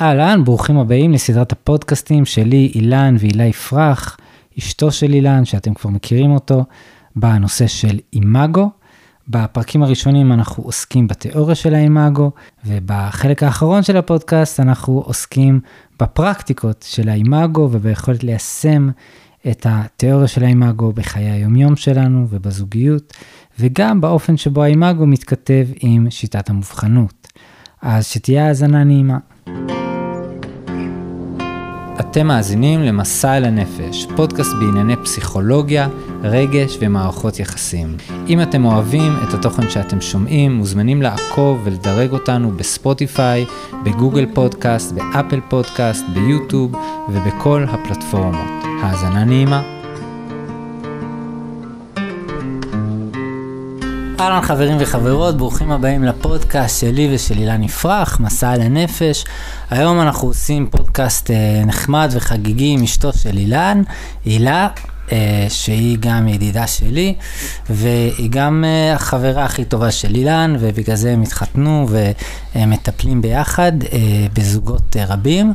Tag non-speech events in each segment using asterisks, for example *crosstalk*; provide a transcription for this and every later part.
אהלן, ברוכים הבאים לסדרת הפודקאסטים שלי, אילן והילה יפרח, אשתו של אילן, שאתם כבר מכירים אותו, בנושא של אימאגו. בפרקים הראשונים אנחנו עוסקים בתיאוריה של האימאגו, ובחלק האחרון של הפודקאסט אנחנו עוסקים בפרקטיקות של האימאגו וביכולת ליישם את התיאוריה של האימאגו בחיי היומיום שלנו ובזוגיות, וגם באופן שבו האימאגו מתכתב עם שיטת המובחנות. אז שתהיה האזנה נעימה. אתם מאזינים למסע אל הנפש, פודקאסט בענייני פסיכולוגיה, רגש ומערכות יחסים. אם אתם אוהבים את התוכן שאתם שומעים, מוזמנים לעקוב ולדרג אותנו בספוטיפיי, בגוגל פודקאסט, באפל פודקאסט, ביוטיוב ובכל הפלטפורמות. האזנה נעימה. אהלן חברים וחברות, ברוכים הבאים לפודקאסט שלי ושל אילן יפרח, מסע על הנפש. היום אנחנו עושים פודקאסט אה, נחמד וחגיגי עם אשתו של אילן, הילה, אה, שהיא גם ידידה שלי, והיא גם אה, החברה הכי טובה של אילן, ובגלל זה הם התחתנו ומטפלים ביחד בזוגות רבים.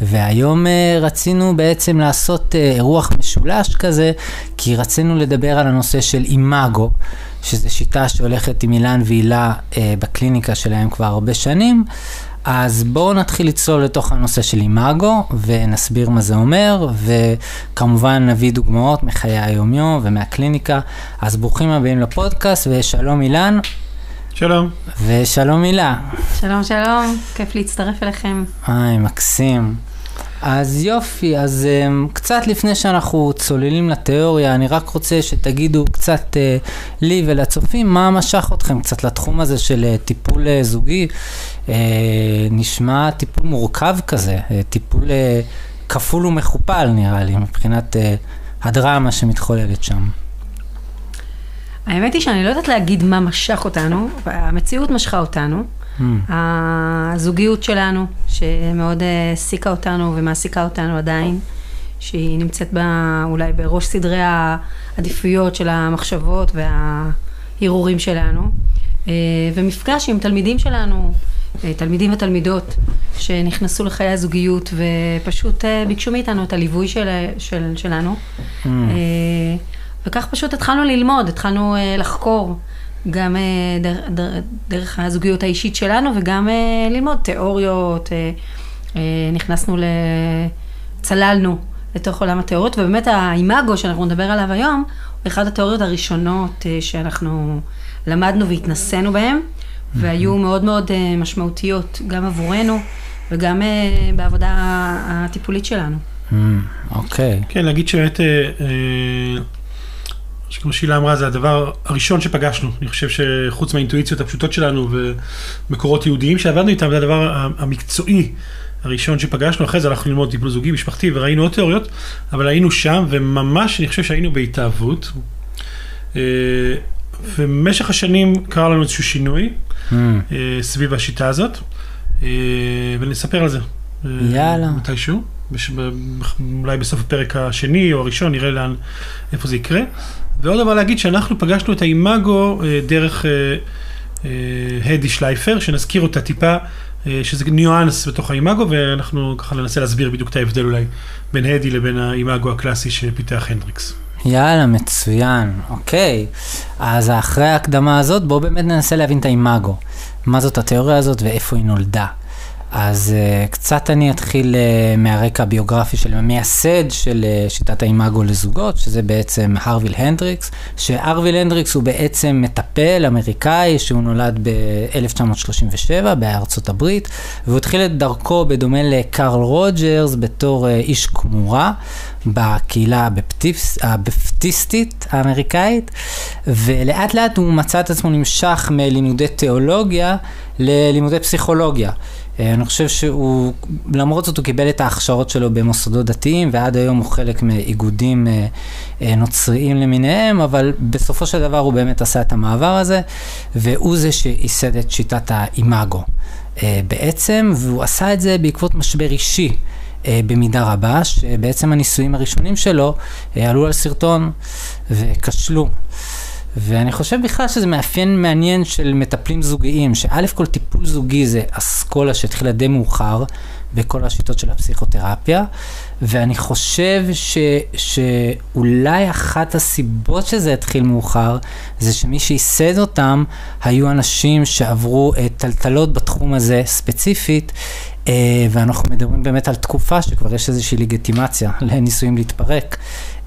והיום רצינו בעצם לעשות אירוח משולש כזה, כי רצינו לדבר על הנושא של אימאגו. שזו שיטה שהולכת עם אילן והילה אה, בקליניקה שלהם כבר הרבה שנים. אז בואו נתחיל לצלול לתוך הנושא של אימאגו ונסביר מה זה אומר, וכמובן נביא דוגמאות מחיי היומיום ומהקליניקה. אז ברוכים הבאים לפודקאסט ושלום אילן. שלום. ושלום הילה. שלום, שלום, כיף להצטרף אליכם. היי, מקסים. אז יופי, אז um, קצת לפני שאנחנו צוללים לתיאוריה, אני רק רוצה שתגידו קצת uh, לי ולצופים, מה משך אתכם קצת לתחום הזה של uh, טיפול uh, זוגי. Uh, נשמע טיפול מורכב כזה, uh, טיפול uh, כפול ומכופל נראה לי, מבחינת uh, הדרמה שמתחוללת שם. האמת היא שאני לא יודעת להגיד מה משך אותנו, המציאות משכה אותנו. Mm. הזוגיות שלנו, שמאוד העסיקה אותנו ומעסיקה אותנו עדיין, שהיא נמצאת בה אולי בראש סדרי העדיפויות של המחשבות וההרהורים שלנו, אה, ומפגש עם תלמידים שלנו, אה, תלמידים ותלמידות שנכנסו לחיי הזוגיות ופשוט אה, ביקשו מאיתנו את הליווי של, של, שלנו. Mm. וכך פשוט התחלנו ללמוד, התחלנו לחקור. גם דרך, דרך הזוגיות האישית שלנו וגם ללמוד תיאוריות, נכנסנו, צללנו לתוך עולם התיאוריות, ובאמת האימאגו שאנחנו נדבר עליו היום, הוא אחד התיאוריות הראשונות שאנחנו למדנו והתנסינו בהן, והיו מאוד מאוד משמעותיות גם עבורנו וגם בעבודה הטיפולית שלנו. אוקיי. כן, להגיד שבאמת, כמו שהילה אמרה, זה הדבר הראשון שפגשנו. אני חושב שחוץ מהאינטואיציות הפשוטות שלנו ומקורות יהודיים שעבדנו איתם, זה הדבר המקצועי הראשון שפגשנו. אחרי זה הלכנו ללמוד טיפול זוגי, משפחתי, וראינו עוד תיאוריות, אבל היינו שם, וממש אני חושב שהיינו בהתאהבות. ובמשך השנים קרה לנו איזשהו שינוי Mm. סביב השיטה הזאת, ונספר על זה. יאללה. מתישהו, בש... אולי בסוף הפרק השני או הראשון, נראה לאן, איפה זה יקרה. ועוד דבר להגיד שאנחנו פגשנו את האימאגו דרך הדי שלייפר, שנזכיר אותה טיפה, שזה ניואנס בתוך האימאגו, ואנחנו ככה ננסה להסביר בדיוק את ההבדל אולי בין הדי לבין האימאגו הקלאסי שפיתח הנדריקס. יאללה, מצוין, אוקיי. אז אחרי ההקדמה הזאת, בואו באמת ננסה להבין את האימאגו. מה זאת התיאוריה הזאת ואיפה היא נולדה. אז אה, קצת אני אתחיל אה, מהרקע הביוגרפי של המייסד של אה, שיטת האימאגו לזוגות, שזה בעצם הארוויל הנדריקס, שהארוויל הנדריקס הוא בעצם מטפל אמריקאי שהוא נולד ב-1937 בארצות הברית, והוא התחיל את דרכו בדומה לקרל רוג'רס בתור אה, איש כמורה. בקהילה הבפטיס, הבפטיסטית האמריקאית, ולאט לאט הוא מצא את עצמו נמשך מלימודי תיאולוגיה ללימודי פסיכולוגיה. אני חושב שהוא, למרות זאת הוא קיבל את ההכשרות שלו במוסדות דתיים, ועד היום הוא חלק מאיגודים נוצריים למיניהם, אבל בסופו של דבר הוא באמת עשה את המעבר הזה, והוא זה שייסד את שיטת האימאגו. בעצם, והוא עשה את זה בעקבות משבר אישי. במידה רבה, שבעצם הניסויים הראשונים שלו עלו על סרטון וכשלו. ואני חושב בכלל שזה מאפיין מעניין של מטפלים זוגיים, שא' כל טיפול זוגי זה אסכולה שהתחילה די מאוחר, בכל השיטות של הפסיכותרפיה, ואני חושב ש, שאולי אחת הסיבות שזה התחיל מאוחר, זה שמי שייסד אותם היו אנשים שעברו טלטלות בתחום הזה ספציפית, אה, ואנחנו מדברים באמת על תקופה שכבר יש איזושהי לגיטימציה *laughs* לניסויים להתפרק,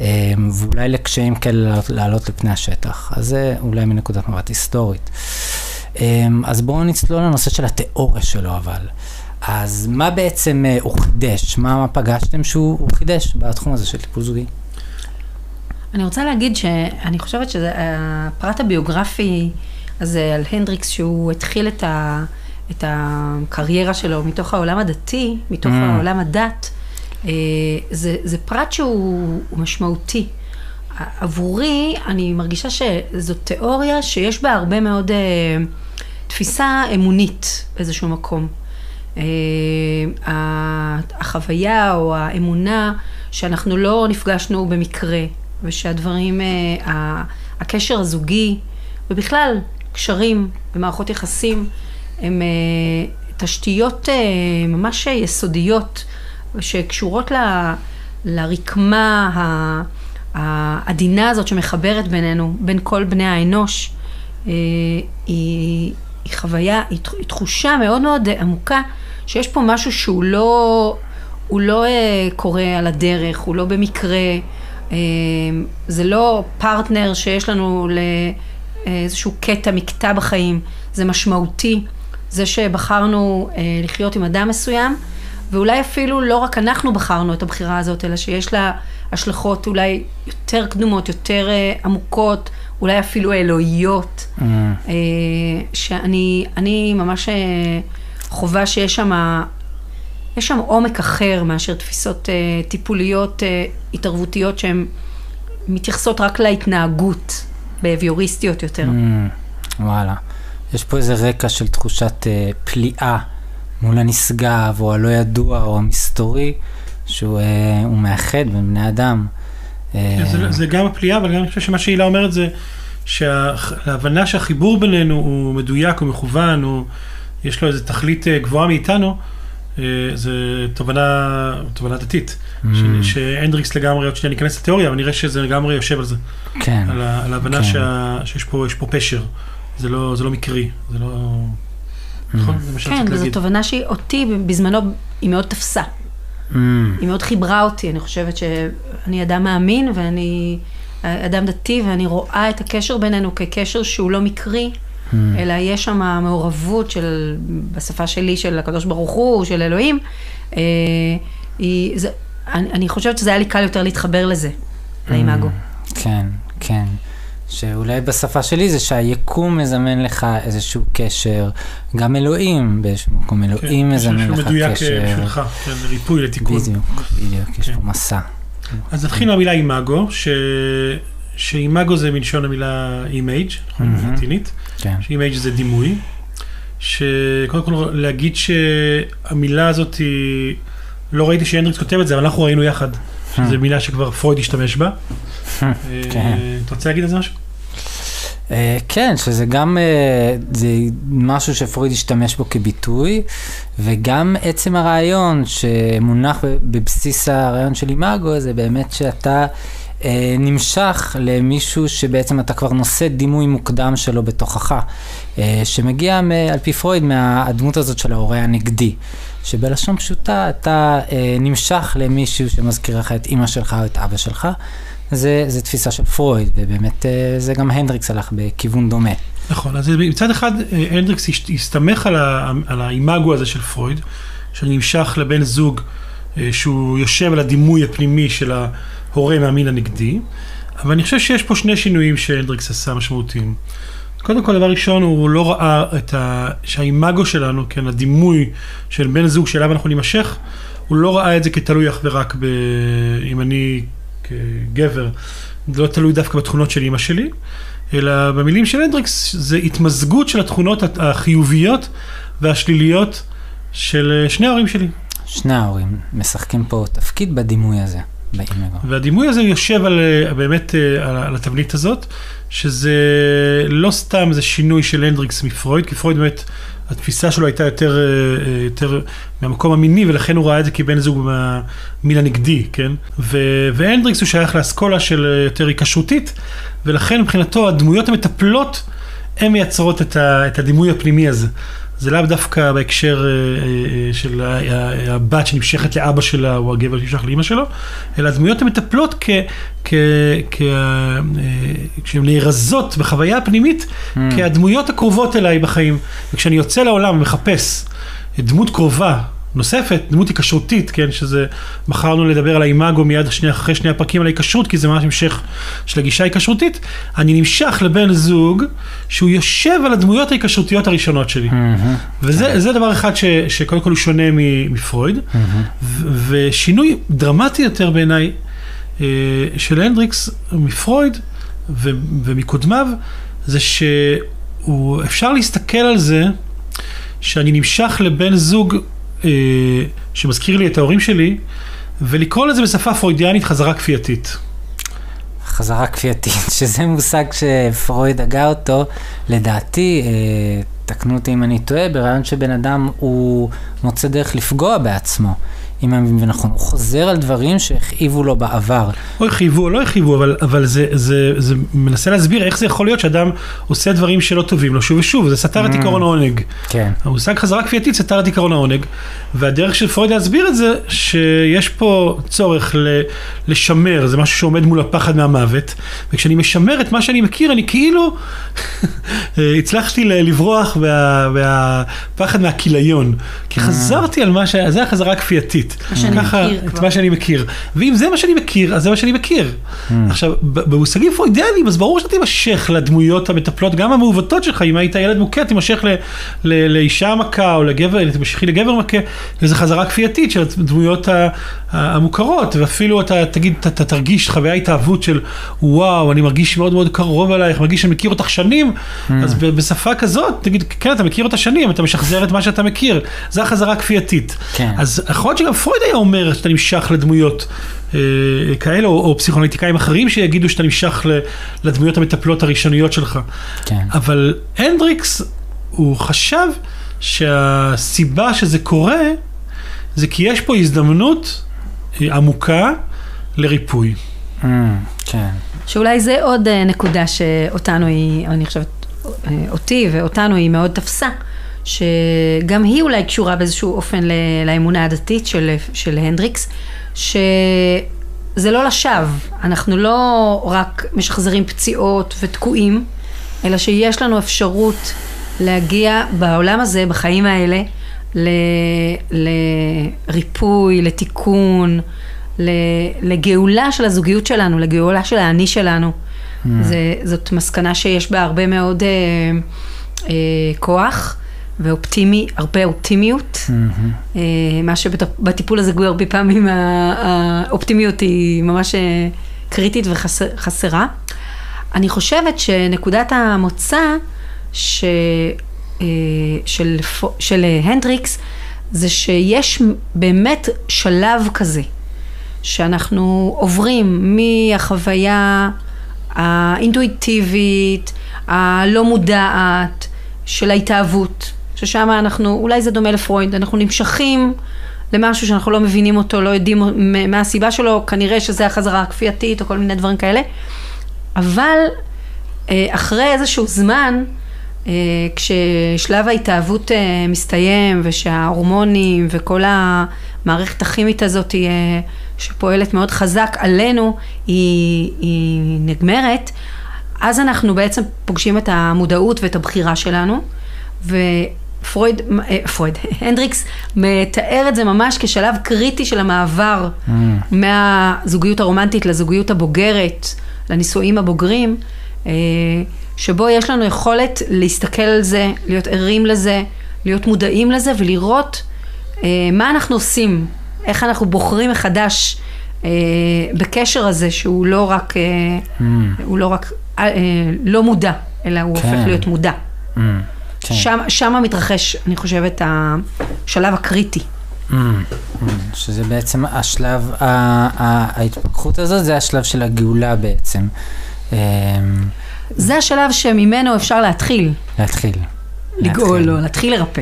אה, ואולי לקשיים כאלה לעלות לפני השטח. אז זה אולי מנקודת מבט היסטורית. אה, אז בואו נצלול לנושא של התיאוריה שלו אבל. אז מה בעצם הוא חידש? מה, מה פגשתם שהוא חידש בתחום הזה של טיפול זוגי? אני רוצה להגיד שאני חושבת שזה הפרט הביוגרפי הזה על הנדריקס, שהוא התחיל את ה... את הקריירה שלו מתוך העולם הדתי, מתוך mm. העולם הדת, אה, זה, זה פרט שהוא משמעותי. עבורי, אני מרגישה שזו תיאוריה שיש בה הרבה מאוד אה, תפיסה אמונית באיזשהו מקום. אה, החוויה או האמונה שאנחנו לא נפגשנו במקרה, ושהדברים, הקשר הזוגי, ובכלל, קשרים ומערכות יחסים, הן אה, תשתיות אה, ממש יסודיות שקשורות ל, לרקמה העדינה הזאת שמחברת בינינו, בין כל בני האנוש. אה, היא, היא חוויה, היא תחושה מאוד מאוד עמוקה שיש פה משהו שהוא לא, הוא לא קורה על הדרך, הוא לא במקרה, זה לא פרטנר שיש לנו לאיזשהו קטע, מקטע בחיים, זה משמעותי. זה שבחרנו אה, לחיות עם אדם מסוים, ואולי אפילו לא רק אנחנו בחרנו את הבחירה הזאת, אלא שיש לה השלכות אולי יותר קדומות, יותר אה, עמוקות, אולי אפילו אלוהיות, mm. אה, שאני ממש אה, חווה שיש שם, יש שם עומק אחר מאשר תפיסות אה, טיפוליות, אה, התערבותיות שהן מתייחסות רק להתנהגות, בהביוריסטיות יותר. Mm, וואלה. יש פה איזה רקע של תחושת אה, פליאה מול הנשגב, או הלא ידוע, או המסתורי, שהוא אה, מאחד בין בני אדם. אה... זה, זה גם הפליאה, אבל גם אני חושב שמה שהילה אומרת זה שההבנה שהחיבור בינינו הוא מדויק, הוא מכוון, הוא, יש לו איזו תכלית אה, גבוהה מאיתנו, אה, זה תובנה, תובנה דתית. Mm. שהנדריקס לגמרי, עוד שניה ניכנס לתיאוריה, אבל נראה שזה לגמרי יושב על זה. כן. על, על ההבנה כן. שה, שיש פה, פה פשר. זה לא, זה לא מקרי, זה לא... נכון? זה מה שרציתי כן, וזו תובנה שהיא אותי בזמנו, היא מאוד תפסה. Mm. היא מאוד חיברה אותי, אני חושבת שאני אדם מאמין ואני אדם דתי ואני רואה את הקשר בינינו כקשר שהוא לא מקרי, mm. אלא יש שם מעורבות של, בשפה שלי, של הקדוש ברוך הוא, של אלוהים. אה, היא, זה, אני, אני חושבת שזה היה לי קל יותר להתחבר לזה, mm. לאימאגו. כן, כן. שאולי בשפה שלי זה שהיקום מזמן לך איזשהו קשר, גם אלוהים באיזשהו מקום, אלוהים כן, מזמן לך מדויק קשר. מדויק בשבילך, כן, ריפוי לתיקון. בדיוק, בדיוק, כן. יש פה מסע. אז נתחיל מהמילה אימאגו, ש... שאימאגו זה מלשון המילה אימייג', נכון, לטינית, כן. שאימייג' זה דימוי, שקודם כל להגיד שהמילה הזאת היא, לא ראיתי שהנדריקס כותב את זה, אבל אנחנו ראינו יחד, שזו מילה שכבר פרויד השתמש בה. כן. אה, אתה רוצה להגיד על זה משהו? אה, כן, שזה גם, אה, זה משהו שפרויד השתמש בו כביטוי, וגם עצם הרעיון שמונח בבסיס הרעיון של אימאגו, זה באמת שאתה נמשך למישהו שבעצם אתה כבר נושא דימוי מוקדם שלו בתוכך, שמגיע על פי פרויד מהדמות הזאת של ההורה הנגדי. שבלשון פשוטה אתה אה, נמשך למישהו שמזכיר לך את אימא שלך או את אבא שלך, זה, זה תפיסה של פרויד, ובאמת אה, זה גם הנדריקס הלך בכיוון דומה. נכון, אז מצד אחד אה, הנדריקס הסתמך על, ה, על האימאגו הזה של פרויד, שנמשך לבן זוג אה, שהוא יושב על הדימוי הפנימי של ההורה מהמין הנגדי, אבל אני חושב שיש פה שני שינויים שהנדריקס עשה משמעותיים. קודם כל, דבר ראשון, הוא לא ראה את ה... שהאימאגו שלנו, כן, הדימוי של בן זוג שאליו אנחנו נימשך, הוא לא ראה את זה כתלוי אך ורק ב... אם אני כגבר, זה לא תלוי דווקא בתכונות של אימא שלי, אלא במילים של הנדריקס זה התמזגות של התכונות החיוביות והשליליות של אה, שני ההורים שלי. שני ההורים משחקים פה תפקיד בדימוי הזה. באימגו. והדימוי הזה יושב על, אה, באמת אה, על, על התבנית הזאת, שזה לא סתם איזה שינוי של הנדריקס מפרויד, כי פרויד באמת התפיסה שלו הייתה יותר, אה, אה, יותר מהמקום המיני, ולכן הוא ראה את זה כבן זוג מהמין הנגדי, כן? והנדריקס הוא שייך לאסכולה של אה, יותר היקשרותית, ולכן מבחינתו הדמויות המטפלות, הן מייצרות את, את הדימוי הפנימי הזה. זה לאו דווקא בהקשר אה, אה, של הבת שנמשכת לאבא שלה, או הגבר שנמשך לאמא שלו, אלא הדמויות המטפלות. אה, כשהן נארזות בחוויה הפנימית, Mm. כהדמויות הקרובות אליי בחיים. וכשאני יוצא לעולם ומחפש דמות קרובה נוספת, דמות היקשרותית, כן, שזה, בחרנו לדבר על האימאגו מיד שני, אחרי שני הפרקים על ההיקשרות, כי זה ממש המשך של הגישה ההיקשרותית, אני נמשך לבן זוג שהוא יושב על הדמויות ההיקשרותיות הראשונות שלי. מהמם. וזה זה דבר אחד ש, שקודם כל הוא שונה מפרויד, ו- ושינוי דרמטי יותר בעיניי אה, של הנדריקס מפרויד ו- ומקודמיו, זה שהוא, אפשר להסתכל על זה שאני נמשך לבן זוג אה, שמזכיר לי את ההורים שלי, ולקרוא לזה בשפה פרוידיאנית חזרה כפייתית. חזרה כפייתית, *laughs* שזה מושג שפרויד הגה אותו, לדעתי, אה, תקנו אותי אם אני טועה, ברעיון שבן אדם הוא מוצא דרך לפגוע בעצמו. אם אני מבין נכון, הוא חוזר על דברים שהכאיבו לו בעבר. או הכאיבו או לא הכאיבו, אבל, אבל זה, זה, זה מנסה להסביר איך זה יכול להיות שאדם עושה דברים שלא טובים לו שוב ושוב, זה סתר את Mm. עקרון העונג. כן. המושג חזרה כפייתית סתר את עקרון העונג, והדרך של פרויד להסביר את זה, שיש פה צורך ל, לשמר, זה משהו שעומד מול הפחד מהמוות, וכשאני משמר את מה שאני מכיר, אני כאילו *laughs* הצלחתי לברוח מה, מהפחד מהכיליון, כי חזרתי על מה ש... זה החזרה הכפייתית. מה שאני ככה, את. מה שאני מכיר. ואם זה מה שאני מכיר, אז זה מה שאני מכיר. עכשיו, ב- במושגים פרוידיאליים, אז ברור שאתה תימשך לדמויות המטפלות, גם המעוותות שלך, אם היית ילד מוכה, תימשך לאישה מכה או לגבר, תמשכי לגבר מכה, וזו חזרה כפייתית של הדמויות המוכרות, ואפילו אתה תגיד, אתה, תרגיש חוויה התאהבות של וואו, אני מרגיש מאוד מאוד קרוב אלייך, מרגיש שאני מכיר אותך שנים, אז ב- בשפה כזאת, תגיד, כן, אתה מכיר אותה שנים, אתה משחזר את מה שאתה מכיר, זה החזרה הכפייתית. כן. אז יכול להיות שגם פרויד היה אומר שאתה נמשך לדמויות אה, כאלה, או, או פסיכואנליטיקאים אחרים שיגידו שאתה נמשך ל- לדמויות המטפלות הראשוניות שלך. כן. אבל הנדריקס, הוא חשב שהסיבה שזה קורה, זה כי יש פה הזדמנות אה, עמוקה לריפוי. Mm, כן. שאולי זה עוד אה, נקודה שאותנו היא, אני חושבת, אה, אותי ואותנו היא מאוד תפסה, שגם היא אולי קשורה באיזשהו אופן לאמונה הדתית של, של הנדריקס, שזה לא לשווא, אנחנו לא רק משחזרים פציעות ותקועים, אלא שיש לנו אפשרות להגיע בעולם הזה, בחיים האלה, ל- לריפוי, לתיקון, לגאולה של הזוגיות שלנו, לגאולה של האני שלנו. Mm. זה, זאת מסקנה שיש בה הרבה מאוד אה, אה, כוח ואופטימי, הרבה אופטימיות. אה, מה שבטיפול הזוגי הרבה פעמים האופטימיות היא ממש אה, קריטית וחסרה. אני חושבת שנקודת המוצא ש, אה, של, של הנדריקס זה שיש באמת שלב כזה שאנחנו עוברים מהחוויה האינטואיטיבית, הלא מודעת של ההתאהבות, ששם אנחנו, אולי זה דומה לפרויד, אנחנו נמשכים למשהו שאנחנו לא מבינים אותו, לא יודעים מה הסיבה שלו, כנראה שזה החזרה הכפייתית או כל מיני דברים כאלה, אבל אה, אחרי איזשהו זמן, אה, כששלב ההתאהבות אה, מסתיים ושההורמונים וכל המערכת הכימית הזאת שפועלת מאוד חזק עלינו, היא, היא נגמרת, אז אנחנו בעצם פוגשים את המודעות ואת הבחירה שלנו, ופרויד, אה, פרויד, *laughs* הנדריקס מתאר את זה ממש כשלב קריטי של המעבר Mm. מהזוגיות הרומנטית לזוגיות הבוגרת, לנישואים הבוגרים, אה, שבו יש לנו יכולת להסתכל על זה, להיות ערים לזה, להיות מודעים לזה ולראות אה, מה אנחנו עושים, איך אנחנו בוחרים מחדש בקשר הזה שהוא לא רק, Mm. הוא לא רק לא מודע, אלא הוא כן. הופך להיות מודע. Mm. כן. שם, שם מתרחש, אני חושבת, השלב הקריטי. Mm, mm, שזה בעצם השלב, ה- ה- ההתפכחות הזאת זה השלב של הגאולה בעצם. זה השלב שממנו אפשר להתחיל. להתחיל. לגאול להתחיל. לו, להתחיל לרפא,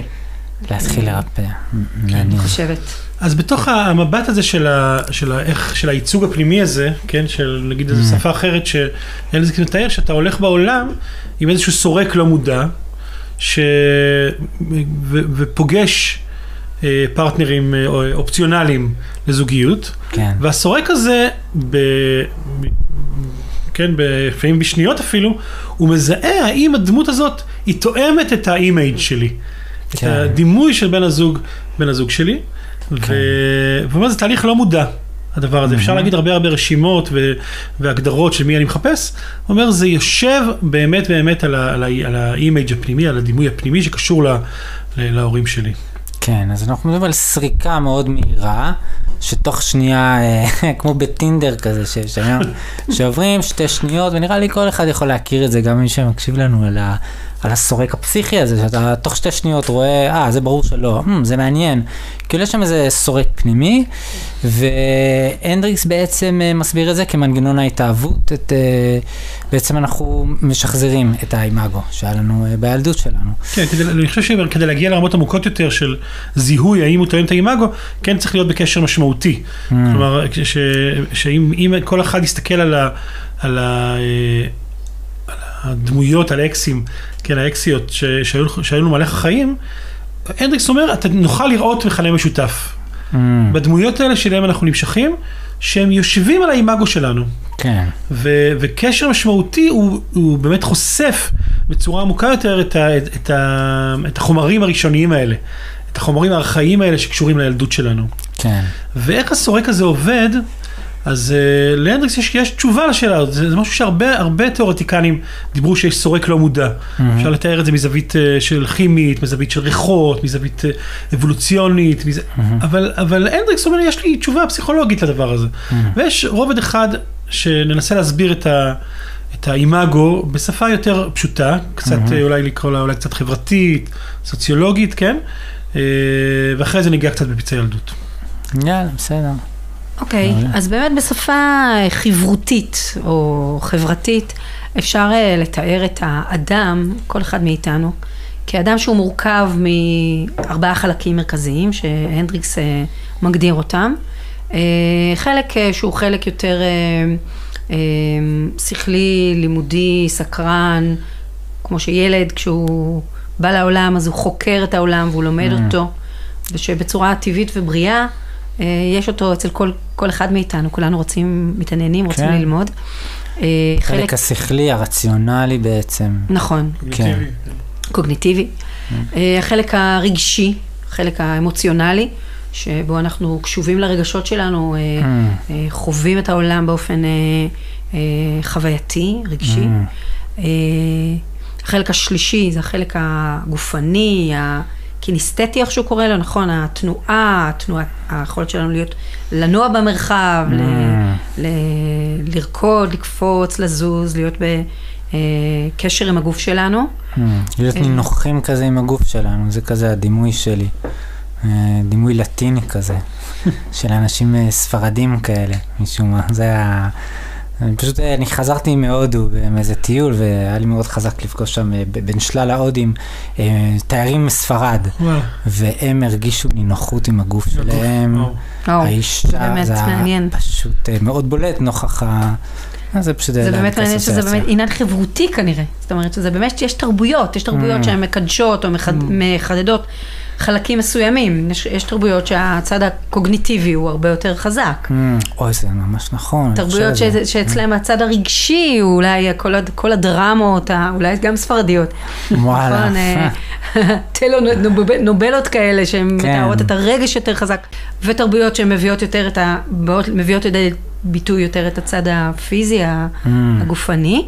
להתחיל לרפא. אני מעניין. חושבת. אז בתוך המבט הזה של, ה, של, ה, איך, של הייצוג הפנימי הזה, כן, של נגיד איזו Mm. שפה אחרת שאלזיק מתאר, שאתה הולך בעולם עם איזשהו סורק לא מודע, ש... ו, ופוגש אה, פרטנרים אה, או- אופציונליים לזוגיות, כן. והסורק הזה, ב... כן, לפעמים בשניות אפילו, הוא מזהה האם הדמות הזאת היא תואמת את האימייג' שלי. את כן. הדימוי של בן הזוג, בן הזוג שלי. ו... ואומר, זה תהליך לא מודע, הדבר הזה. אפשר. להגיד הרבה הרבה רשימות ו... והגדרות של מי אני מחפש. הוא אומר, זה יושב באמת באמת על, ה... על, ה... על האימייג' הפנימי, על הדימוי הפנימי שקשור ל... ל... להורים שלי. כן, אז אנחנו מדברים על סריקה מאוד מהירה, שתוך שנייה, אה, *laughs* כמו בטינדר כזה, ש- שהיום- *laughs* שעוברים שתי שניות, ונראה לי כל אחד יכול להכיר את זה, גם מי שמקשיב לנו על, ה, על הסורק הפסיכי הזה, שאתה תוך שתי שניות רואה, אה, זה ברור שלא, hmm, זה מעניין. כאילו יש שם איזה סורק פנימי, והנדריקס בעצם אה, מסביר את זה כמנגנון ההתאהבות, את, אה, בעצם אנחנו משחזרים את האימאגו שהיה לנו אה, בילדות שלנו. כן, כדי, אני חושב שכדי להגיע לרמות עמוקות יותר של זיהוי האם הוא תואם את האימאגו, כן צריך להיות בקשר משמעותי. Mm. כלומר, ש- שאם אם כל אחד יסתכל על, ה, על, ה, על הדמויות, על האקסים, כן, האקסיות ש- שהיו, שהיו לנו מלא חיים, הנדריקס אומר, אתה נוכל לראות מכנה משותף. Mm, בדמויות האלה שלהם אנחנו נמשכים, שהם יושבים על האימאגו שלנו. כן. ו- וקשר משמעותי הוא, הוא באמת חושף בצורה עמוקה יותר את, ה- את, את, ה- את החומרים הראשוניים האלה, את החומרים הארכאיים האלה שקשורים לילדות שלנו. כן. ואיך הסורק הזה עובד, אז uh, להנדריקס יש, יש תשובה לשאלה הזאת, זה, זה משהו שהרבה הרבה תיאורטיקנים דיברו שיש סורק לא מודע. Mm-hmm. אפשר לתאר את זה מזווית uh, של כימית, מזווית של ריחות, מזווית uh, אבולוציונית, מז... Mm-hmm. אבל, אבל הנדריקס אומר, יש לי תשובה פסיכולוגית לדבר הזה. Mm-hmm. ויש רובד אחד שננסה להסביר את, ה, את האימאגו בשפה יותר פשוטה, קצת. אה, אולי לקרוא לה אולי קצת חברתית, סוציולוגית, כן? אה, ואחרי זה ניגע קצת בפצעי ילדות. יאללה, בסדר. אוקיי, מעולה. אז באמת בשפה חברותית או חברתית, אפשר אה, לתאר את האדם, כל אחד מאיתנו, כאדם שהוא מורכב מארבעה חלקים מרכזיים, שהנדריקס אה, מגדיר אותם. אה, חלק אה, שהוא חלק יותר אה, אה, שכלי, לימודי, סקרן, כמו שילד, כשהוא בא לעולם, אז הוא חוקר את העולם והוא לומד Mm. אותו, ושבצורה טבעית ובריאה, אה, יש אותו אצל כל, כל אחד מאיתנו, כולנו רוצים, מתעניינים, רוצים כן. ללמוד. אה, חלק השכלי, הרציונלי בעצם. נכון, כן. קוגניטיבי. Mm. אה, החלק הרגשי, החלק האמוציונלי, שבו אנחנו קשובים לרגשות שלנו, אה, Mm. אה, חווים את העולם באופן אה, אה, חווייתי, רגשי. Mm. אה, החלק השלישי זה החלק הגופני, הקינסתטי, איך שהוא קורא לו, נכון? התנועה, התנועה, היכולת שלנו להיות, לנוע במרחב, ל, Mm. ל, לרקוד, לקפוץ, לזוז, להיות בקשר עם הגוף שלנו. Mm. להיות אה. נינוחים כזה עם הגוף שלנו, זה כזה הדימוי שלי. אה, דימוי לטיני כזה, *laughs* של אנשים אה, ספרדים כאלה, משום מה. זה היה... אני פשוט, אה, אני חזרתי מהודו מאיזה טיול, והיה לי מאוד חזק לפגוש שם אה, בין שלל ההודים אה, תיירים מספרד. והם הרגישו נינוחות עם הגוף שלהם. האישה, זה באמת מעניין. פשוט אה, מאוד בולט נוכח ה... אה, זה פשוט... זה באמת מעניין שזה. באמת עניין חברותי כנראה. זאת אומרת שזה באמת, יש תרבויות, יש תרבויות Mm. שהן מקדשות או מחד, מחדדות חלקים מסוימים. יש, יש תרבויות שהצד הקוגניטיבי הוא הרבה יותר חזק. Mm, אוי, זה ממש נכון. תרבויות. ש, שאצלם הצד הרגשי אולי כל, כל הדרמות, ה- אולי גם ספרדיות. וואלה. נכון, אה, *laughs* טלונובלות כאלה שהן כן. מתארות את הרגש יותר חזק, ותרבויות שהן מביאות יותר את ה... מביאות לידי ביטוי יותר את הצד הפיזי, ה- Mm. הגופני.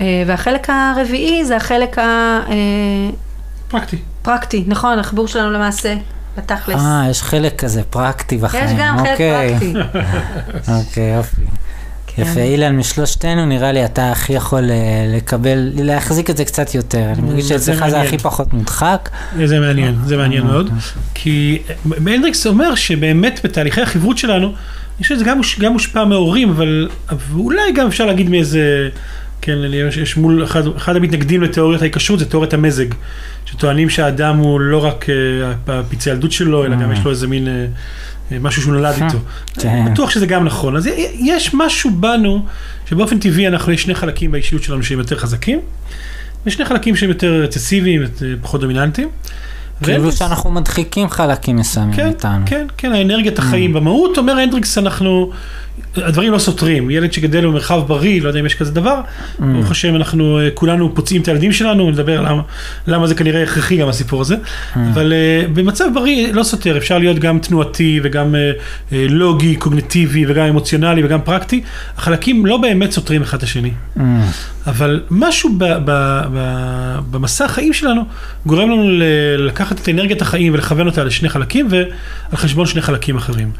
אה, והחלק הרביעי זה החלק פרקטי. הפרקטי, נכון, החיבור שלנו למעשה, בתכלס. אה, יש חלק כזה פרקטי בחיים. יש גם חלק אוקיי. פרקטי. *laughs* אוקיי, יופי. כן. יפה, אילן, משלושתנו נראה לי אתה הכי יכול אה, לקבל, להחזיק את זה קצת יותר. אני מרגיש שאצלך זה. הכי פחות מודחק. זה מעניין, זה מעניין אה, מאוד. כי הנדריקס אומר שבאמת בתהליכי החברות שלנו, אני חושב שזה גם, מוש- גם מושפע מהורים, אבל אולי גם אפשר להגיד מאיזה, כן, יש, יש מול, אחד, אחד המתנגדים לתיאוריית ההיקשרות זה תיאוריית המזג, שטוענים שהאדם הוא לא רק uh, הפצעי ילדות שלו, אלא גם Mm. יש לו איזה מין uh, משהו שהוא נולד איתו. כן. בטוח שזה גם נכון. אז יש משהו בנו, שבאופן טבעי אנחנו, יש שני חלקים באישיות שלנו שהם יותר חזקים, ושני חלקים שהם יותר רצסיביים, אה, פחות דומיננטיים. כאילו שאנחנו מדחיקים חלקים מסוימים כן, איתנו. כן, כן, האנרגיית החיים. במהות, אומר הנדריקס, אנחנו, הדברים לא סותרים. ילד שגדל במרחב בריא, לא יודע אם יש כזה דבר, Mm. ברוך השם, אנחנו אה, כולנו פוצעים את הילדים שלנו, נדבר למה, למה זה כנראה הכרחי גם הסיפור הזה. Mm. אבל אה, במצב בריא לא סותר, אפשר להיות גם תנועתי וגם אה, לוגי, קוגניטיבי וגם אמוציונלי וגם פרקטי. החלקים לא באמת סותרים אחד את השני. Mm. אבל משהו ב, ב, ב, במסע החיים שלנו גורם לנו לקחת את אנרגיית החיים ולכוון אותה לשני חלקים ועל חשבון שני חלקים אחרים.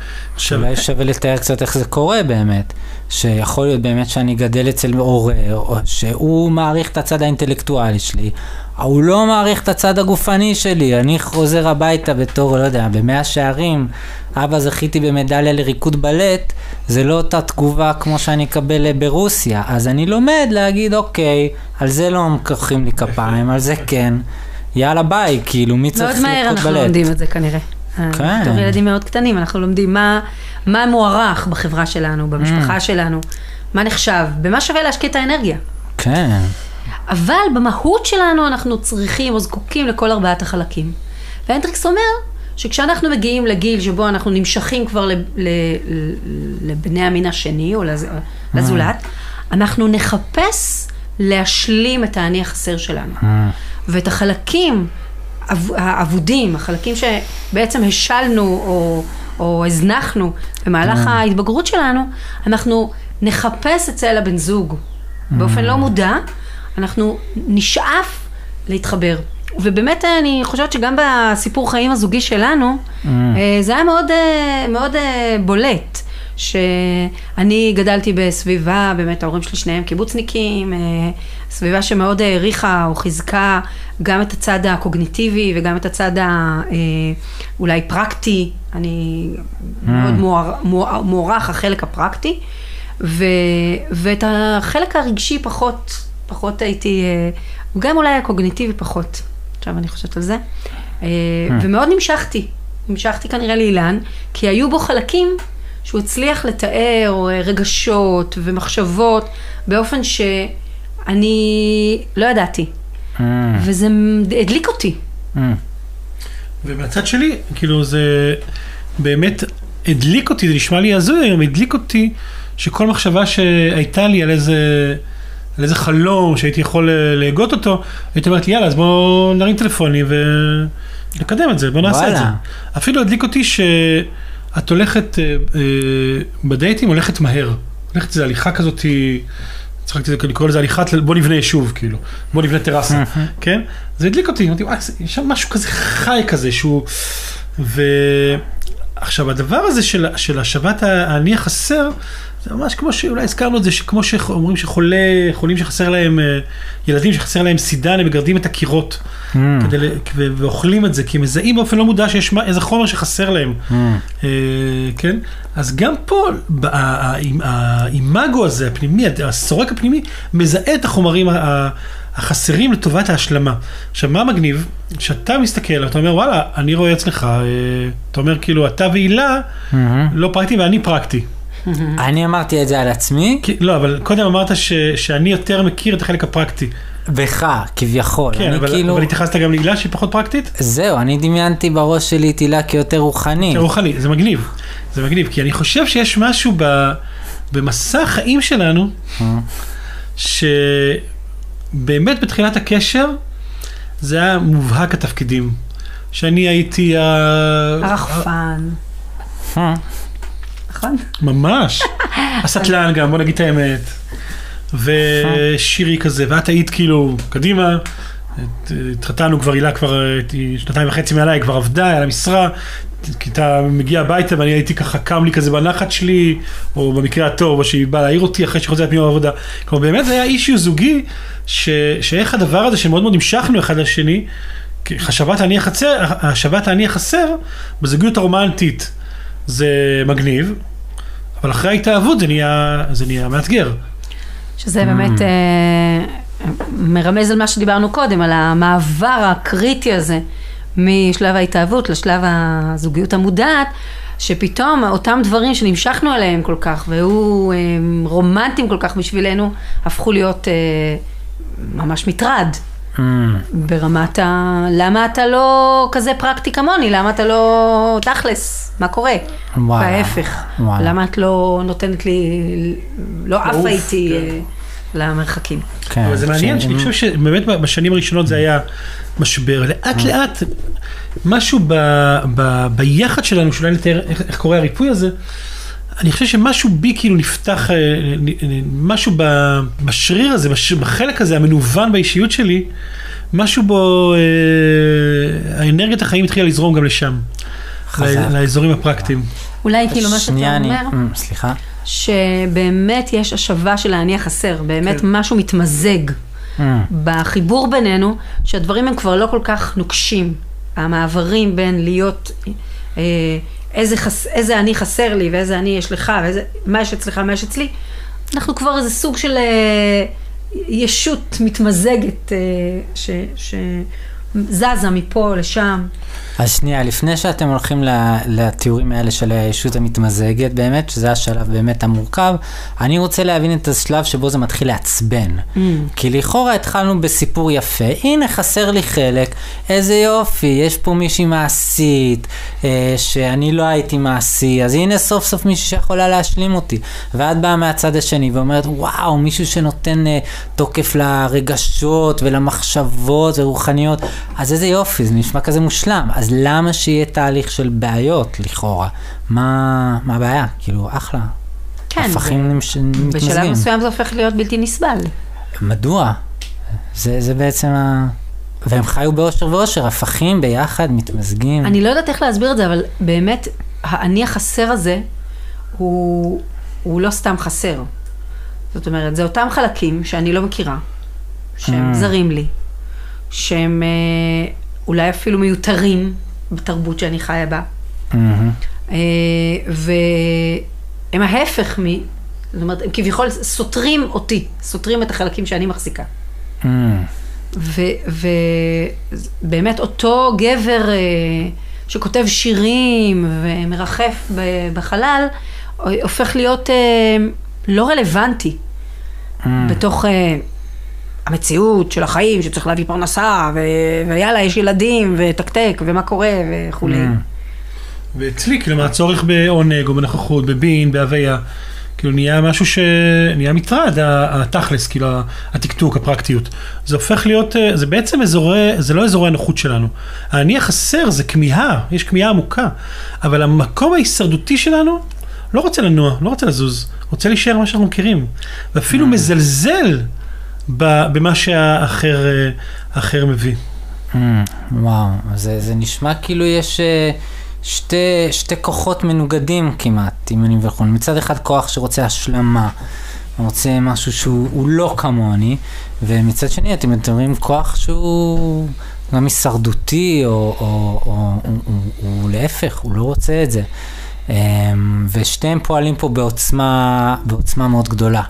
אולי שווה לתאר קצת איך זה קורה באמת. שיכול להיות באמת שאני גדל אצל הורה, או שהוא מעריך את הצד האינטלקטואלי שלי, הוא לא מעריך את הצד הגופני שלי. אני חוזר הביתה בתור, לא יודע, במאה שערים, אבא זכיתי במדליה לריקוד בלט, זה לא אותה תגובה כמו שאני אקבל ברוסיה. אז אני לומד להגיד, אוקיי, על זה לא מוחאים לי כפיים, על זה כן. יאללה ביי, כאילו, מי צריך מאוד מהר אנחנו בלט? לומדים את זה כנראה. כן. בתור ילדים מאוד קטנים, אנחנו לומדים מה, מה מוערך בחברה שלנו, במשפחה Mm. שלנו, מה נחשב, במה שווה להשקיע את האנרגיה. כן. אבל במהות שלנו אנחנו צריכים או זקוקים לכל ארבעת החלקים. והנדריקס אומר שכשאנחנו מגיעים לגיל שבו אנחנו נמשכים כבר לב- ל- ל- לבני המין השני או לז- לזולת, אנחנו נחפש להשלים את האני החסר שלנו. ואת החלקים האבודים, החלקים שבעצם השלנו או, או הזנחנו במהלך ההתבגרות שלנו, אנחנו נחפש אצל הבן זוג. באופן לא מודע, אנחנו נשאף להתחבר. ובאמת אני חושבת שגם בסיפור חיים הזוגי שלנו, אה, זה היה מאוד, אה, מאוד אה, בולט. שאני גדלתי בסביבה, באמת ההורים שלי שניהם קיבוצניקים, אה, סביבה שמאוד העריכה או חיזקה גם את הצד הקוגניטיבי וגם את הצד ה- אה, פרקטי, אני מאוד מוער- מוע- מוערך החלק הפרקטי, ו, ואת החלק הרגשי פחות, פחות הייתי, אה, גם אולי הקוגניטיבי פחות, עכשיו אני חושבת על זה, אה, ומאוד נמשכתי, נמשכתי כנראה לאילן, כי היו בו חלקים שהוא הצליח לתאר אה, רגשות ומחשבות באופן שאני לא ידעתי, Mm, וזה הדליק אותי. mm. ומהצד שלי, כאילו זה באמת הדליק אותי, זה נשמע לי הזוי היום, הדליק אותי שכל מחשבה שהייתה לי על איזה, על איזה חלום שהייתי יכול להגות אותו, הייתי אומרת לי יאללה אז בוא נרים טלפונים ונקדם את זה, בוא נעשה את זה. וואלה. אפילו הדליק אותי שאת הולכת אה, אה, בדייטים, הולכת מהר. הולכת איזו הליכה כזאת, צחקתי לקרוא לזה הליכת, בוא נבנה יישוב, כאילו, בוא נבנה טרסה, *laughs* כן? זה הדליק אותי, אמרתי, וואי, יש שם משהו כזה חי כזה שהוא... ועכשיו, הדבר הזה של, של השבת האני החסר, זה ממש כמו שאולי הזכרנו את זה, שכמו שאומרים שחולה, חולים שחסר להם, אה, ילדים שחסר להם סידן, הם מגרדים את הקירות, Mm, כדי, ו- ואוכלים את זה, כי הם מזהים באופן לא מודע שיש מה- איזה חומר שחסר להם. mm. אה, כן? אז גם פה, האימאגו הזה, הפנימי, הסורק הפנימי, מזהה את החומרים ה- החסרים לטובת ההשלמה. עכשיו, מה מגניב? כשאתה מסתכל, אתה אומר, וואלה, אני רואה אצלך, אה, אתה אומר, כאילו, אתה והילה מהמם. לא פרקטי ואני פרקטי. אני אמרתי את זה על עצמי, כי, לא, אבל קודם אמרת ש, שאני יותר מכיר את החלק הפרקטי. בך, כביכול. כן, אבל, כאילו... אבל התייחסת גם להילה שהיא פחות פרקטית? זהו, אני דמיינתי בראש שלי את הילה כיותר רוחני. זה רוחני, זה מגניב. זה מגניב, כי אני חושב שיש משהו ב, במסע החיים שלנו, שבאמת בתחילת הקשר, זה היה מובהק התפקידים. שאני הייתי ה... הרחפן, אה, נכון? ממש. *laughs* הסטלן גם, בוא נגיד את האמת. ושירי כזה, ואת היית כאילו, קדימה, התחתנו כבר, הילה כבר שנתיים וחצי מעליי, היא כבר עבדה, היה לה משרה, כי אתה מגיע הביתה ואני הייתי ככה קם לי כזה בנחת שלי, או במקרה הטוב, או שהיא באה להעיר אותי אחרי שחוזרת מיום העבודה. כלומר באמת זה היה אישיו זוגי, ש, שאיך הדבר הזה שמאוד מאוד המשכנו אחד לשני, השבת האני החסר, השבת האני החסר, בזוגיות הרומנטית זה מגניב, אבל אחרי ההתאהבות זה נהיה, זה נהיה מאתגר. שזה באמת אה, מרמז על מה שדיברנו קודם, על המעבר הקריטי הזה משלב ההתאהבות לשלב הזוגיות המודעת, שפתאום אותם דברים שנמשכנו אליהם כל כך והיו אה, רומנטיים כל כך בשבילנו, הפכו להיות אה, ממש מטרד. Mm, ברמת ה... למה אתה לא כזה פרקטי כמוני? למה אתה לא תכלס? מה קורה? וואלה, וההפך. וואלה. למה את לא נותנת לי... לא עפה איתי כן. אה, למרחקים? כן. אבל זה מעניין, שאני חושב שבאמת בשנים הראשונות זה היה משבר. לאט לאט, משהו ב, ב, ביחד שלנו, שאולי נתאר איך, איך קורה הריפוי הזה, אני חושב שמשהו בי כאילו נפתח, אה, משהו בשריר הזה, בחלק הזה המנוון באישיות שלי, משהו בו, אה, האנרגיית החיים התחילה לזרום גם לשם. חזק. לאזורים הפרקטיים. אולי כאילו מה שאתה אני- אומר, Mm, סליחה. שבאמת יש השבה של האני החסר, באמת כן. משהו מתמזג Mm, בחיבור בינינו, שהדברים הם כבר לא כל כך נוקשים. המעברים בין להיות, אה, איזה, חס, איזה אני חסר לי ואיזה אני יש לך, ואיזה, מה יש אצלך, מה יש אצלי, אנחנו כבר איזה סוג של אה, ישות מתמזגת אה, ש, שזזה מפה לשם. אז שנייה, לפני שאתם הולכים לתיאורים האלה של הישות המתמזגת, באמת, שזה השלב באמת המורכב, אני רוצה להבין את השלב שבו זה מתחיל לעצבן. Mm. כי לכאורה התחלנו בסיפור יפה, הנה חסר לי חלק, איזה יופי, יש פה מישהי מעשית, אה, שאני לא הייתי מעשי, אז הנה סוף סוף מישהי שיכולה להשלים אותי. ואת באה מהצד השני ואומרת, וואו, מישהו שנותן אה, תוקף לרגשות ולמחשבות ורוחניות, אז איזה יופי, זה נשמע כזה מושלם. אז למה שיהיה תהליך של בעיות לכאורה? מה, מה הבעיה? כאילו, אחלה. כן, הפכים נמש- מתמזגים. בשלב מסוים זה הופך להיות בלתי נסבל. מדוע? זה, זה בעצם ה... והם חיו באושר ואושר, הפכים ביחד, מתמזגים. אני לא יודעת איך להסביר את זה, אבל באמת, האני החסר הזה, הוא, הוא לא סתם חסר. זאת אומרת, זה אותם חלקים שאני לא מכירה, שהם Mm. זרים לי, שהם אה, אולי אפילו מיותרים בתרבות שאני חיה בה, מהמם. אה, והם ההפך מ... זאת אומרת, הם כביכול סותרים אותי, סותרים את החלקים שאני מחזיקה. מהמם. ובאמת אותו גבר אה, שכותב שירים ומרחף בחלל, הופך להיות לא רלוונטי מהמם. בתוך המציאות של החיים, שצריך להביא פרנסה, ו- ויאללה, יש ילדים, ותקתק, ומה קורה, וכולי. מהמם. ואצלי, כאילו, מהצורך בעונג או בנוכחות, בבין, בהוויה, כאילו נהיה משהו ש... נהיה מטרד, התכלס, כאילו, התקתוק, הפרקטיות. זה הופך להיות, אה, זה בעצם אזורי, זה לא אזורי הנוחות שלנו. האני החסר זה כמיהה, יש כמיהה עמוקה, אבל המקום ההישרדותי שלנו לא רוצה לנוע, לא רוצה לזוז, רוצה להישאר מה שאנחנו מכירים. ואפילו מזלזל ב- במה שהאחר אה, האחר מביא. מהמם. וואו, זה, זה נשמע כאילו יש אה, שתי, שתי כוחות מנוגדים כמעט, אם אני מבין נכון. מצד אחד כוח שרוצה השלמה, רוצה משהו שהוא הוא לא כמוני, ומצד שני אתם מדברים כוח שהוא גם הישרדותי, או, או, או, או, הוא, הוא, הוא להפך, הוא לא רוצה את זה. אמ, ושתיהם פועלים פה בעוצמה, בעוצמה מאוד גדולה,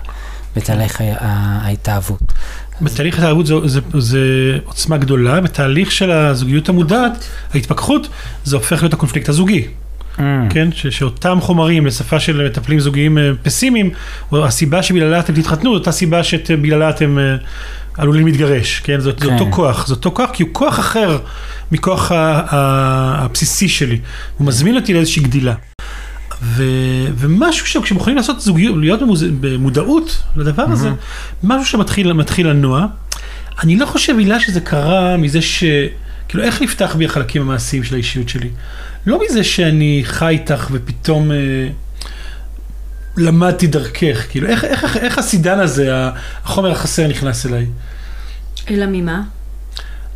בתהליך ההתאהבות. בתהליך התערבות זה, זה, זה עוצמה גדולה, בתהליך של הזוגיות המודעת, ההתפכחות, זה הופך להיות הקונפליקט הזוגי, Mm, כן? ש, שאותם חומרים לשפה של מטפלים זוגיים אה, פסימיים, או הסיבה שבגללה אתם תתחתנו, אותה סיבה שבגללה אתם אה, עלולים להתגרש, כן? זה, זה כן. אותו כוח, זה אותו כוח, כי הוא כוח אחר מכוח ה, ה, הבסיסי שלי. הוא מזמין אותי לאיזושהי גדילה. ו, ומשהו שכשהם יכולים לעשות זוגיות, להיות במוז, במודעות לדבר הזה, משהו שמתחיל מתחיל לנוע. אני לא חושב הילה שזה קרה מזה ש... כאילו, איך נפתח בי החלקים המעשיים של האישיות שלי? לא מזה שאני חי איתך ופתאום אה, למדתי דרכך, כאילו, איך, איך, איך, איך הסידן הזה, החומר החסר נכנס אליי? אלא ממה?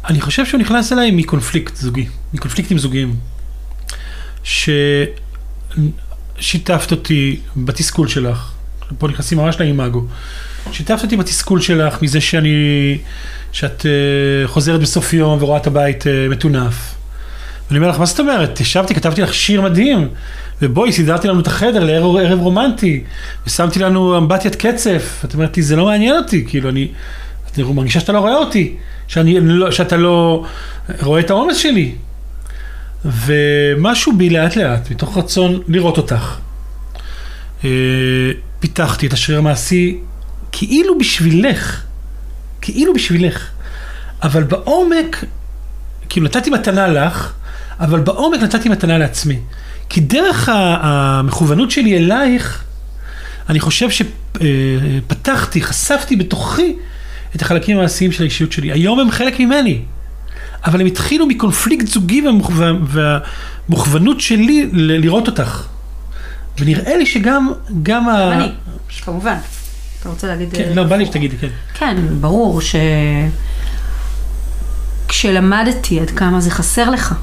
אני חושב שהוא נכנס אליי מקונפליקט זוגי, מקונפליקטים זוגיים. ששיתפת אותי בתסכול שלך, פה נכנסים ממש לאימאגו, שיתפת אותי בתסכול שלך מזה שאני, שאת uh, חוזרת בסוף יום ורואה את הבית uh, מטונף. ואני אומר לך, מה זאת אומרת? ישבתי, כתבתי לך שיר מדהים, ובואי, סידרתי לנו את החדר לערב ערב רומנטי, ושמתי לנו אמבטיית קצף. את אומרת לי, זה לא מעניין אותי, כאילו, אני, את מרגישה שאתה לא רואה אותי, שאני, לא, שאתה לא רואה את העומס שלי. ומשהו בי לאט לאט, מתוך רצון לראות אותך. אה, פיתחתי את השריר המעשי כאילו בשבילך, כאילו בשבילך. אבל בעומק, כאילו נתתי מתנה לך, אבל בעומק נתתי מתנה לעצמי. כי דרך המכוונות שלי אלייך, אני חושב שפתחתי, חשפתי בתוכי את החלקים המעשיים של האישיות שלי. היום הם חלק ממני, אבל הם התחילו מקונפליקט זוגי והמוכוונות שלי לראות אותך. ונראה לי שגם, גם ה... אני, כמובן. אתה רוצה להגיד... כן, לא, בא לי שתגידי, כן. כן, ברור ש... כשלמדתי עד כמה זה חסר לך,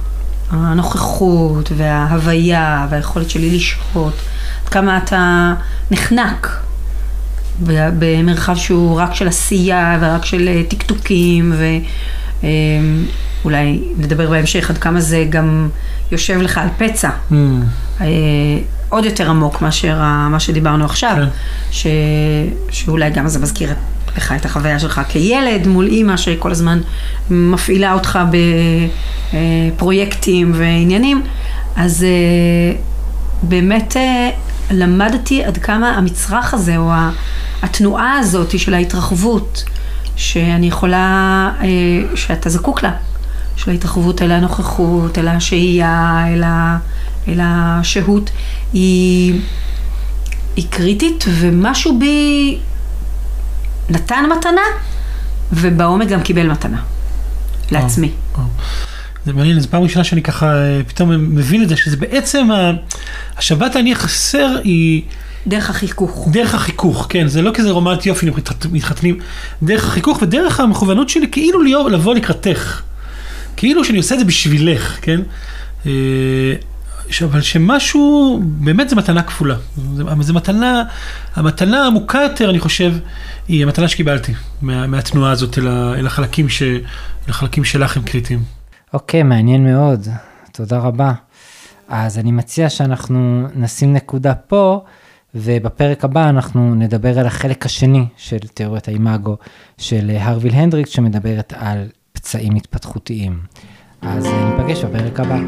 הנוכחות וההוויה והיכולת שלי לשהות, עד כמה אתה נחנק במרחב שהוא רק של עשייה ורק של אה, טקטוקים ואולי אמ, נדבר בהמשך עד כמה זה גם יושב לך על פצע. Mm. אה, עוד יותר עמוק מאשר מה שדיברנו עכשיו, כן. ש... שאולי גם זה מזכיר לך את החוויה שלך כילד מול אימא שכל הזמן מפעילה אותך בפרויקטים ועניינים, אז אה, באמת אה, למדתי עד כמה המצרך הזה, או התנועה הזאת של ההתרחבות, שאני יכולה, אה, שאתה זקוק לה, של ההתרחבות אל הנוכחות, אל השהייה, אל ה... אל השהות, היא, היא קריטית, ומשהו בי נתן מתנה, ובעומק גם קיבל מתנה, לעצמי. זה מעניין, זו פעם ראשונה שאני ככה פתאום מבין את זה, שזה בעצם, השבת אני חסר היא... דרך החיכוך. דרך החיכוך, כן, זה לא כזה רומנטי יופי, מתחתנים, דרך החיכוך ודרך המכוונות שלי כאילו לבוא לקראתך. כאילו שאני עושה את זה בשבילך, כן? אה, אבל שמשהו, באמת זה מתנה כפולה. זה, מתנה, המתנה העמוקה יותר, אני חושב, היא המתנה שקיבלתי מה, מהתנועה הזאת אל, ה, אל, החלקים ש, אל החלקים שלך הם קריטיים. אוקיי, מעניין מאוד. תודה רבה. אז אני מציע שאנחנו נשים נקודה פה, ובפרק הבא אנחנו נדבר על החלק השני של תיאוריית האימאגו של הרוויל הנדריקס, שמדברת על פצעים התפתחותיים. אז ניפגש בפרק הבא.